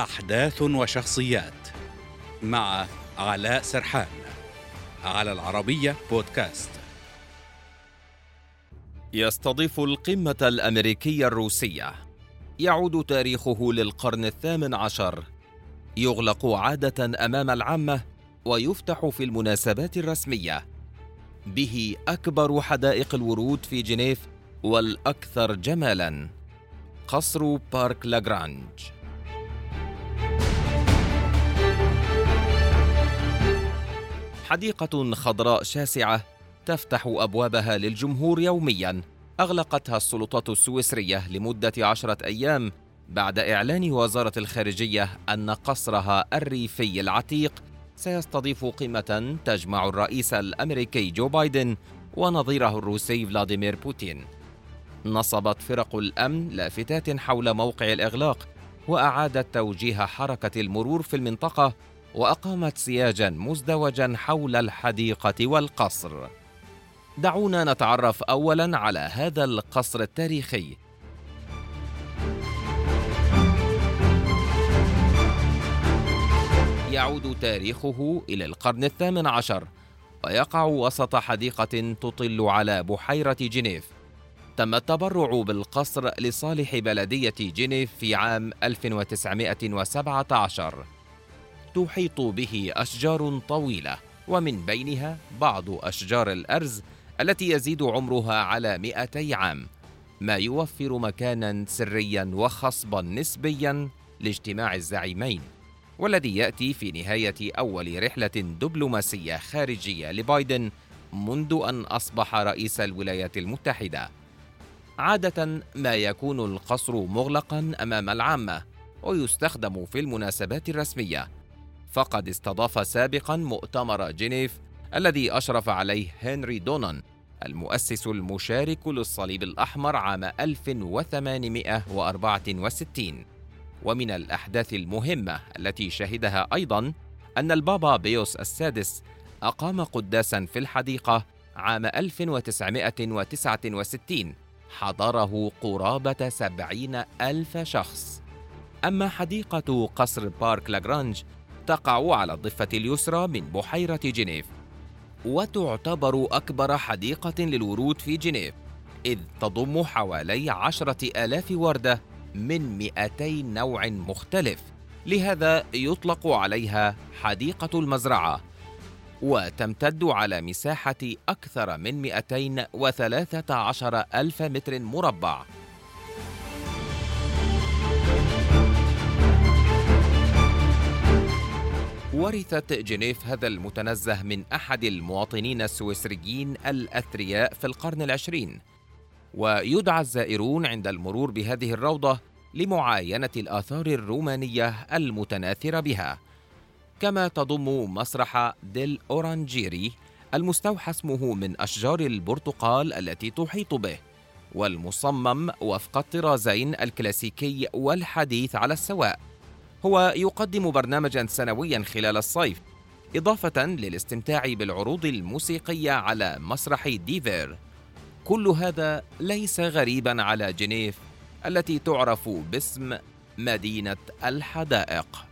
أحداث وشخصيات مع علاء سرحان على العربية بودكاست. يستضيف القمة الأمريكية الروسية. يعود تاريخه للقرن الثامن عشر. يغلق عادة أمام العامة ويفتح في المناسبات الرسمية. به أكبر حدائق الورود في جنيف والأكثر جمالاً. قصر بارك لاغرانج حديقة خضراء شاسعة تفتح أبوابها للجمهور يومياً أغلقتها السلطات السويسرية لمدة عشرة أيام بعد إعلان وزارة الخارجية أن قصرها الريفي العتيق سيستضيف قمة تجمع الرئيس الأمريكي جو بايدن ونظيره الروسي فلاديمير بوتين. نصبت فرق الأمن لافتات حول موقع الإغلاق وأعادت توجيه حركة المرور في المنطقة وأقامت سياجا مزدوجا حول الحديقة والقصر. دعونا نتعرف أولا على هذا القصر التاريخي. يعود تاريخه إلى القرن الثامن عشر ويقع وسط حديقة تطل على بحيرة جنيف. تم التبرع بالقصر لصالح بلدية جنيف في عام 1917 تحيط به أشجار طويلة ومن بينها بعض أشجار الأرز التي يزيد عمرها على 200 عام. ما يوفر مكانا سريا وخصبا نسبيا لاجتماع الزعيمين والذي يأتي في نهاية أول رحلة دبلوماسية خارجية لبايدن منذ أن أصبح رئيس الولايات المتحدة. عادة ما يكون القصر مغلقا أمام العامة ويستخدم في المناسبات الرسمية. فقد استضاف سابقا مؤتمر جنيف الذي أشرف عليه هنري دونان المؤسس المشارك للصليب الأحمر عام 1864 ومن الأحداث المهمة التي شهدها أيضا أن البابا بيوس السادس أقام قداسا في الحديقة عام 1969 حضره قرابة سبعين ألف شخص. أما حديقة قصر بارك لاغرانج تقع على الضفة اليسرى من بحيرة جنيف وتعتبر أكبر حديقة للورود في جنيف إذ تضم حوالي عشرة آلاف وردة من 200 نوع مختلف لهذا يطلق عليها حديقة المزرعة وتمتد على مساحة أكثر من 213 ألف متر مربع. ورثت جنيف هذا المتنزه من أحد المواطنين السويسريين الأثرياء في القرن العشرين. ويدعى الزائرون عند المرور بهذه الروضة لمعاينة الآثار الرومانية المتناثرة بها. كما تضم مسرح de l'Orangerie المستوحى اسمه من أشجار البرتقال التي تحيط به والمصمم وفق الطرازين الكلاسيكي والحديث على السواء. هو يقدم برنامجا سنويا خلال الصيف إضافة للاستمتاع بالعروض الموسيقية على مسرح ديفير. كل هذا ليس غريبا على جنيف التي تعرف باسم مدينة الحدائق.